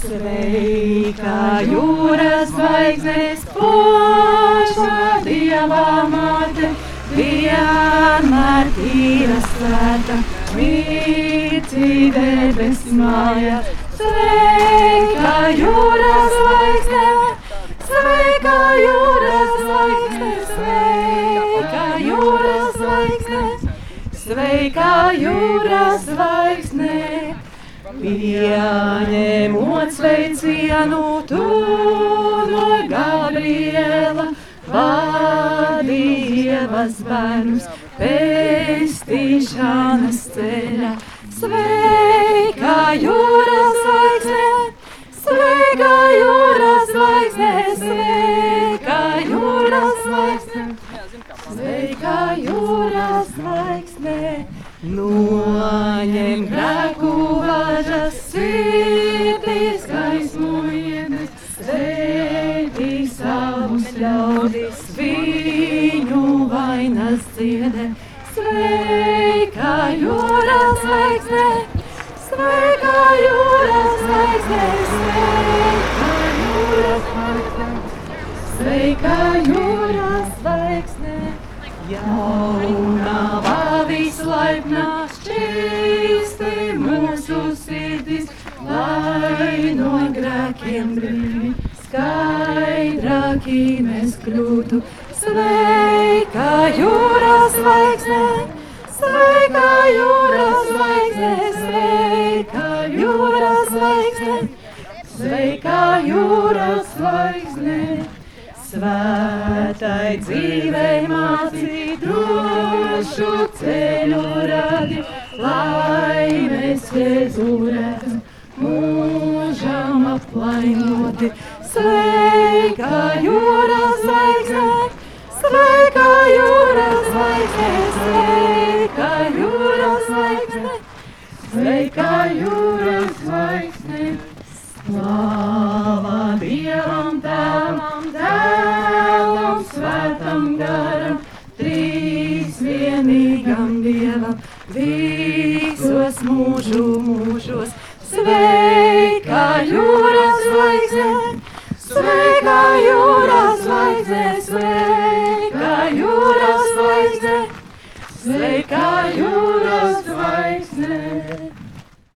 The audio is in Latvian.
Sveika jūras zvaigznes, poša Dieva māte, vienmēr tīra svēta, mīci debes māja. Sveika jūras zvaigzne, sveika jūras zvaigzne, sveika jūras zvaigzne, sveika jūras zvaigzne. Pieņemot sveicienu tu no Gabriela, vadījevas bērnus pestīšanas ceļā. Sveika jūras zvaigzne, sveika jūras zvaigzne, sveika jūras zvaigzne, sveika jūras zvaigzne. Noņem grēku važas sirdīs gaismojiet, sveitī savus ļaudis, viņu vainas dziedē. Sveika jūras zvaigzne, sveika jūras zvaigzne, sveika jūras zvaigzne, sveika jūras zvaigzne. Jaunā vislaipnā šķīsti mūsu sirdis, lai no grēkiem brīvi skaidrāki mēs kļūtu. Sveika jūras zvaigzne, sveika jūras zvaigzne, sveika jūras zvaigzne, sveika jūras zvaigzne. Svētai dzīvei mācīt drošu ceļu radi, lai mēs jēzurēsim mūžam aplainoti. Sveika jūras zvaigzne! Sveika jūras zvaigzne, sveika jūras zvaigzne, sveika jūras zvaigzne. Slāva vienīgam Dievam, visos mūžu mūžos. Sveika jūras zvaigzne, sveika jūras zvaigzne, sveika jūras zvaigzne, sveika jūras zvaigzne.